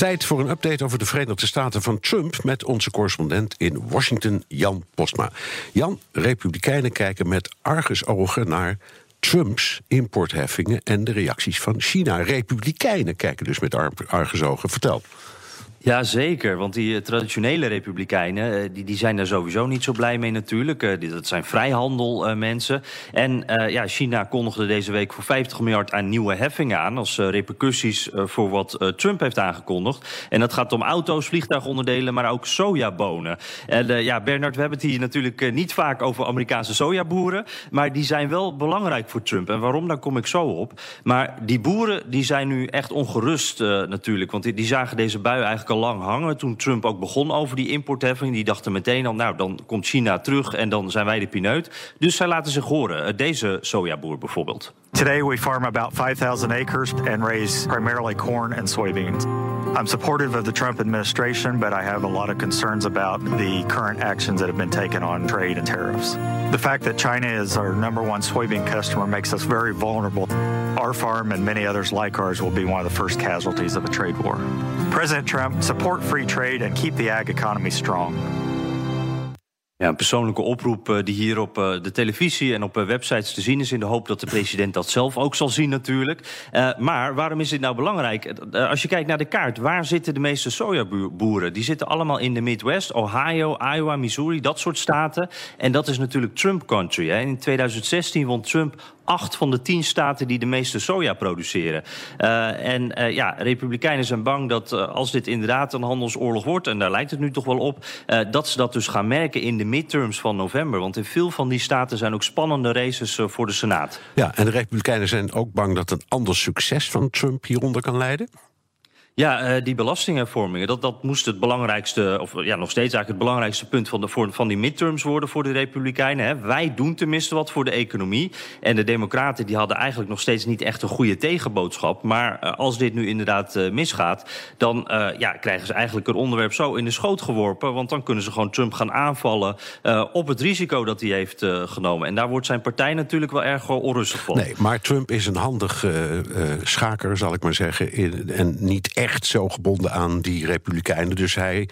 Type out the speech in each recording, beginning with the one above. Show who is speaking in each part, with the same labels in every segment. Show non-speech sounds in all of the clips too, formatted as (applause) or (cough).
Speaker 1: Tijd voor een update over de Verenigde Staten van Trump met onze correspondent in Washington, Jan Postma. Jan, Republikeinen kijken met argusogen naar Trumps importheffingen en de reacties van China. Republikeinen kijken dus met argusogen. Vertel.
Speaker 2: Ja, zeker. Want die eh, traditionele republikeinen eh, die, die zijn daar sowieso niet zo blij mee natuurlijk. Uh, dat zijn vrijhandel mensen. En ja, China kondigde deze week voor 50 miljard aan nieuwe heffingen aan... als repercussies voor wat Trump heeft aangekondigd. En dat gaat om auto's, vliegtuigonderdelen, maar ook sojabonen. En ja, Bernard, we hebben het hier natuurlijk niet vaak over Amerikaanse sojaboeren... maar die zijn wel belangrijk voor Trump. En waarom, daar kom ik zo op. Maar die boeren die zijn nu echt ongerust natuurlijk. Want die, die zagen deze bui eigenlijk lang hangen. Toen Trump ook begon over die importheffing, die dachten meteen al, nou, dan komt China terug en dan zijn wij de pineut. Dus zij laten zich horen. Eh, deze sojaboer bijvoorbeeld.
Speaker 3: Today we farm about 5,000 acres and raise primarily corn and soybeans. I'm supportive of the Trump administration, but I have a lot of concerns about the current actions that have been taken on trade and tariffs. The fact that China is our number one soybean customer makes us very vulnerable. Our farm and many others like ours will be one of the first casualties of a trade war. President Trump, support free trade and keep the ag economy strong.
Speaker 2: Ja, een persoonlijke oproep uh, die hier op uh, de televisie en op uh, websites te zien is... in de hoop dat de president dat zelf ook zal zien natuurlijk. maar waarom is dit nou belangrijk? als je kijkt naar de kaart, waar zitten de meeste sojaboeren? Die zitten allemaal in de Midwest, Ohio, Iowa, Missouri, dat soort staten. En dat is natuurlijk Trump country. Hè. In 2016 won Trump acht van de tien staten die de meeste soja produceren. En ja, Republikeinen zijn bang dat als dit inderdaad een handelsoorlog wordt, en daar lijkt het nu toch wel op, dat ze dat dus gaan merken in de midterms van november. Want in veel van die staten zijn ook spannende races voor de Senaat.
Speaker 1: Ja, en de Republikeinen zijn ook bang dat een ander succes van Trump hieronder kan leiden?
Speaker 2: Ja, uh, die belastinghervormingen, dat, dat moest het belangrijkste, of ja, nog steeds eigenlijk het belangrijkste punt van, de, van die midterms worden voor de Republikeinen. Hè. Wij doen tenminste wat voor de economie. En de Democraten die hadden eigenlijk nog steeds niet echt een goede tegenboodschap. Maar uh, als dit nu inderdaad uh, misgaat, dan ja, krijgen ze eigenlijk een onderwerp zo in de schoot geworpen. Want dan kunnen ze gewoon Trump gaan aanvallen op het risico dat hij heeft genomen. En daar wordt zijn partij natuurlijk wel erg onrustig van.
Speaker 1: Nee, maar Trump is een handig schaker, zal ik maar zeggen. En niet echt zo gebonden aan die Republikeinen. Dus hij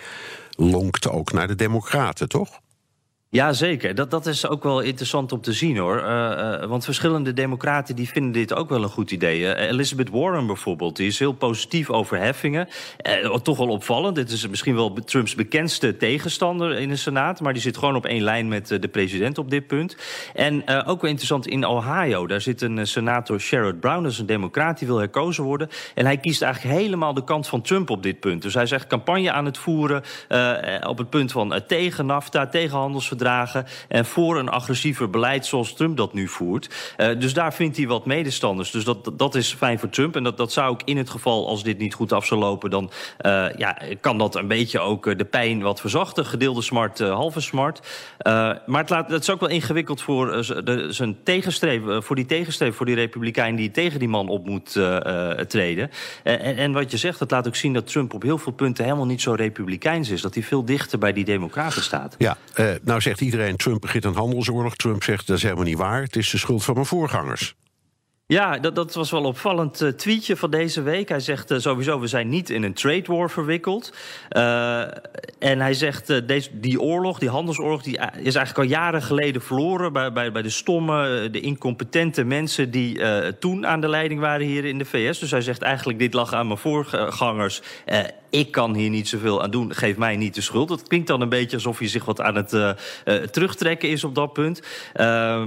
Speaker 1: lonkt ook naar de Democraten, toch?
Speaker 2: Ja, zeker. Dat, dat is ook wel interessant om te zien hoor. Uh, uh, want verschillende democraten die vinden dit ook wel een goed idee. Uh, Elizabeth Warren bijvoorbeeld, die is heel positief over heffingen. toch wel opvallend. Dit is misschien wel Trumps bekendste tegenstander in de Senaat. Maar die zit gewoon op één lijn met de president op dit punt. En ook wel interessant in Ohio. Daar zit een senator Sherrod Brown, dat is een democraat, die wil herkozen worden. En hij kiest eigenlijk helemaal de kant van Trump op dit punt. Dus hij zegt campagne aan het voeren op het punt van tegen NAFTA, tegen handelsverdragen dragen en voor een agressiever beleid zoals Trump dat nu voert. Uh, dus daar vindt hij wat medestanders. Dus dat, dat is fijn voor Trump. En dat, dat zou ook in het geval, als dit niet goed af zou lopen... dan uh, ja, kan dat een beetje ook eh, de pijn wat verzachten. Gedeelde smart, halve smart. maar het, laat, het is ook wel ingewikkeld voor, de, zijn tegenstreven, voor die tegenstreven... voor die republikein die tegen die man op moet treden. En, en, wat je zegt, dat laat ook zien dat Trump op heel veel punten... helemaal niet zo republikeins is. Dat hij veel dichter bij die democraten staat.
Speaker 1: Ja, nou zegt iedereen Trump begint een handelsoorlog. Trump zegt dat is helemaal niet waar. Het is de schuld van mijn voorgangers.
Speaker 2: Ja, dat, dat was wel een opvallend uh, tweetje van deze week. Hij zegt uh, sowieso, we zijn niet in een trade war verwikkeld. Uh, en hij zegt, deze, die oorlog, die handelsoorlog... die is eigenlijk al jaren geleden verloren... bij, bij, bij de stomme, de incompetente mensen... die toen aan de leiding waren hier in de VS. Dus hij zegt eigenlijk, dit lag aan mijn voorgangers ik kan hier niet zoveel aan doen, geef mij niet de schuld. Dat klinkt dan een beetje alsof hij zich wat aan het uh, uh, terugtrekken is op dat punt. Uh,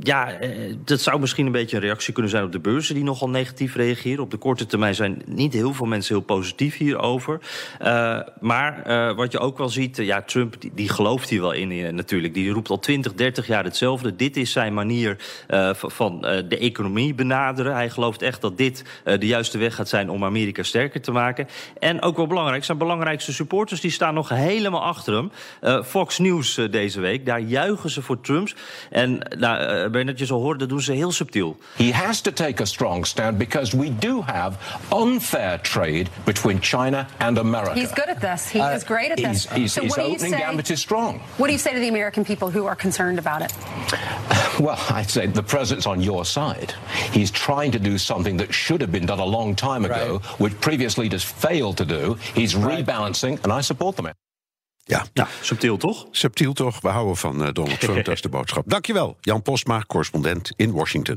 Speaker 2: ja, uh, dat zou misschien een beetje een reactie kunnen zijn op de beurzen... die nogal negatief reageren. Op de korte termijn zijn niet heel veel mensen heel positief hierover. maar wat je ook wel ziet, ja, Trump die, die, gelooft hier wel in natuurlijk. Die roept al 20, 30 jaar hetzelfde. Dit is zijn manier van de economie benaderen. Hij gelooft echt dat dit de juiste weg gaat zijn om Amerika sterker te maken. En ook wel belangrijk. Zijn belangrijkste supporters die staan nog helemaal achter hem. Uh, Fox News uh, deze week, daar juichen ze voor Trumps. En nou, uh, Bernard, je zal horen, dat doen ze heel subtiel.
Speaker 4: He has to take a strong stand because we do have unfair trade between China and America.
Speaker 5: He's good at this. He is great at
Speaker 4: He's,
Speaker 5: this.
Speaker 4: he's,
Speaker 5: so
Speaker 4: his
Speaker 5: what do you
Speaker 4: opening
Speaker 5: say-
Speaker 4: gambit is strong.
Speaker 5: What do you say to the American people who are concerned about it?
Speaker 4: Well, (laughs) I'd say the president's on your side. He's trying to do something that should have been done a long time ago, which previous leaders failed to do. He's rebalancing, and I support the man.
Speaker 1: Ja,
Speaker 2: Ja, subtiel toch?
Speaker 1: subtiel toch? We houden van eh, Donald Trump, (laughs) dat is de boodschap. Dankjewel, Jan Postma, correspondent in Washington.